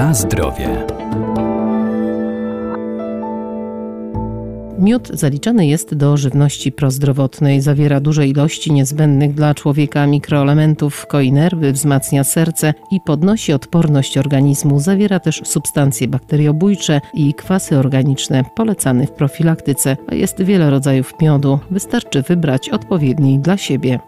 Na zdrowie. Miód zaliczany jest do żywności prozdrowotnej. Zawiera duże ilości niezbędnych dla człowieka mikroelementów, koi nerwy, wzmacnia serce i podnosi odporność organizmu. Zawiera też substancje bakteriobójcze i kwasy organiczne polecane w profilaktyce. Jest wiele rodzajów miodu. Wystarczy wybrać odpowiedni dla siebie.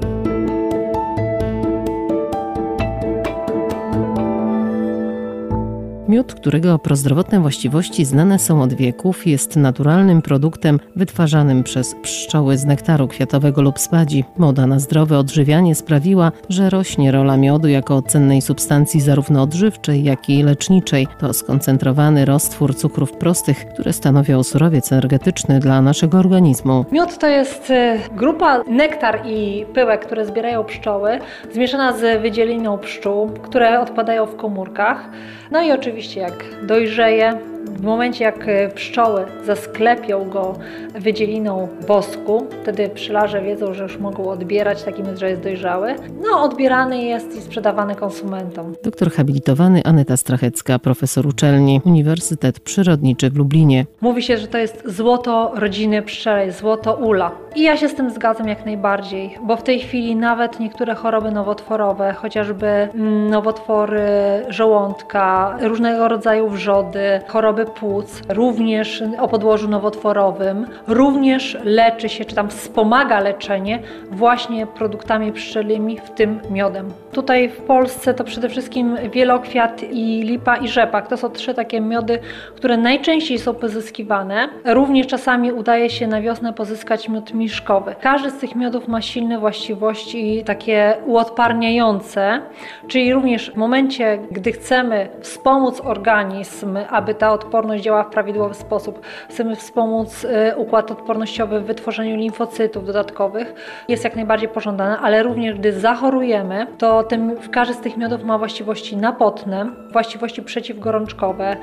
Miód, którego prozdrowotne właściwości znane są od wieków, jest naturalnym produktem wytwarzanym przez pszczoły z nektaru kwiatowego lub spadzi. Moda na zdrowe odżywianie sprawiła, że rośnie rola miodu jako cennej substancji zarówno odżywczej, jak i leczniczej. To skoncentrowany roztwór cukrów prostych, które stanowią surowiec energetyczny dla naszego organizmu. Miód to jest y, grupa nektar i pyłek, które zbierają pszczoły, zmieszana z wydzieliną pszczół, które odpadają w komórkach. No i oczywiście jak dojrzeje, w momencie jak e, pszczoły zasklepią go wydzieliną wosku, wtedy pszczelarze wiedzą, że już mogą odbierać taki miód, że jest dojrzały. No, odbierany jest i sprzedawany konsumentom. Doktor habilitowany Aneta Strachecka, profesor uczelni Uniwersytet Przyrodniczy w Lublinie. Mówi się, że to jest złoto rodziny pszczelej, złoto ula. I ja się z tym zgadzam jak najbardziej, bo w tej chwili nawet niektóre choroby nowotworowe, chociażby mm, nowotwory żołądka, różnego rodzaju wrzody, choroby płuc, również o podłożu nowotworowym, również leczy się, czy tam wspomaga leczenie właśnie produktami pszczelimi, w tym miodem. Tutaj w Polsce to przede wszystkim wielokwiat i lipa i rzepak. To są trzy takie miody, które najczęściej są pozyskiwane. Również czasami udaje się na wiosnę pozyskać miód miszkowy. Każdy z tych miodów ma silne właściwości takie uodparniające, czyli również w momencie, gdy chcemy wspomóc organizm, aby ta odporność działa w prawidłowy sposób, chcemy wspomóc y, układ odpornościowy w wytworzeniu limfocytów dodatkowych, jest jak najbardziej pożądane, ale również gdy zachorujemy, to ten, każdy z tych miodów ma właściwości napotne, właściwości przeciwgorączkowe,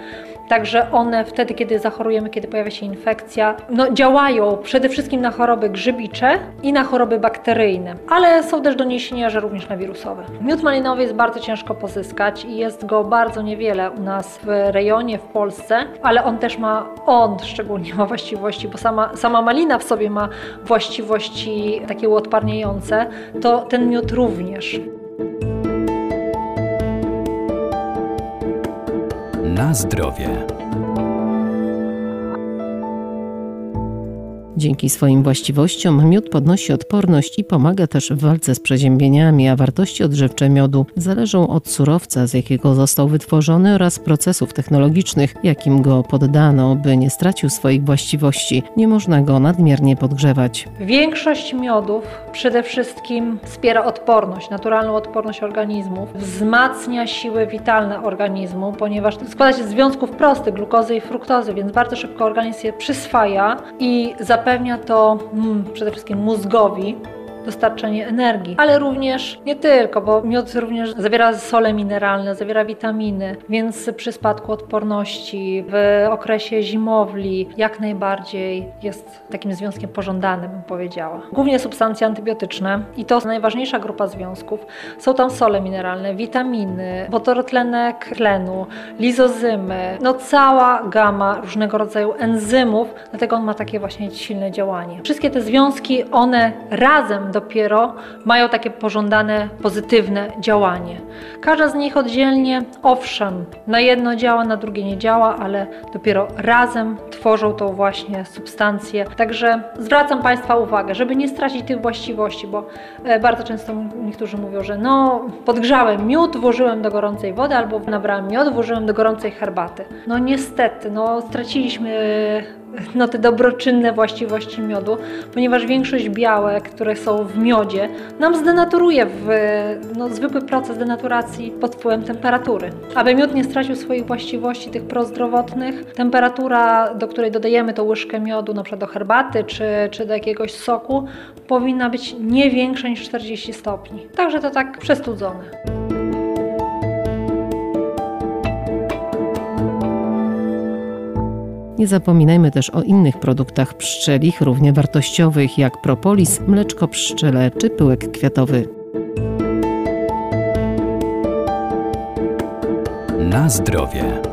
także one wtedy, kiedy zachorujemy, kiedy pojawia się infekcja, no, działają przede wszystkim na choroby grzybicze i na choroby bakteryjne, ale są też doniesienia, że również na wirusowe. Miód malinowy jest bardzo ciężko pozyskać i jest go bardzo niewiele u nas w rejonie w Polsce, ale on też ma, on szczególnie ma właściwości, bo sama, sama malina w sobie ma właściwości takie uodparniające, to ten miód również. Na zdrowie. Dzięki swoim właściwościom miód podnosi odporność i pomaga też w walce z przeziębieniami, a wartości odżywcze miodu zależą od surowca, z jakiego został wytworzony oraz procesów technologicznych, jakim go poddano, by nie stracił swoich właściwości. Nie można go nadmiernie podgrzewać. Większość miodów przede wszystkim wspiera odporność, naturalną odporność organizmu, wzmacnia siły witalne organizmu, ponieważ składa się z związków prostych, glukozy i fruktozy, więc bardzo szybko organizm je przyswaja i zapewnia zapewnia to mm, przede wszystkim mózgowi dostarczenie energii, ale również nie tylko, bo miód również zawiera sole mineralne, zawiera witaminy, więc przy spadku odporności w okresie zimowli jak najbardziej jest takim związkiem pożądanym, bym powiedziała. Głównie substancje antybiotyczne i to najważniejsza grupa związków. Są tam sole mineralne, witaminy, wodorotlenek tlenu, lizozymy, no cała gama różnego rodzaju enzymów, dlatego on ma takie właśnie silne działanie. Wszystkie te związki, one razem dopiero mają takie pożądane, pozytywne działanie. Każda z nich oddzielnie, owszem, na jedno działa, na drugie nie działa, ale dopiero razem tworzą tą właśnie substancję. Także zwracam Państwa uwagę, żeby nie stracić tych właściwości, bo e, bardzo często niektórzy mówią, że no podgrzałem miód, włożyłem do gorącej wody albo nabrałem miód, włożyłem do gorącej herbaty. No niestety, no straciliśmy no, te dobroczynne właściwości miodu, ponieważ większość białek, które są w miodzie, nam zdenaturuje w no, zwykły proces denaturacji pod wpływem temperatury. Aby miód nie stracił swoich właściwości, tych prozdrowotnych, temperatura, do której dodajemy tą łyżkę miodu, przykład do herbaty czy, czy do jakiegoś soku, powinna być nie większa niż 40 stopni. Także to tak przestudzone. Nie zapominajmy też o innych produktach pszczelich, równie wartościowych jak propolis, mleczko pszczele czy pyłek kwiatowy. Na zdrowie.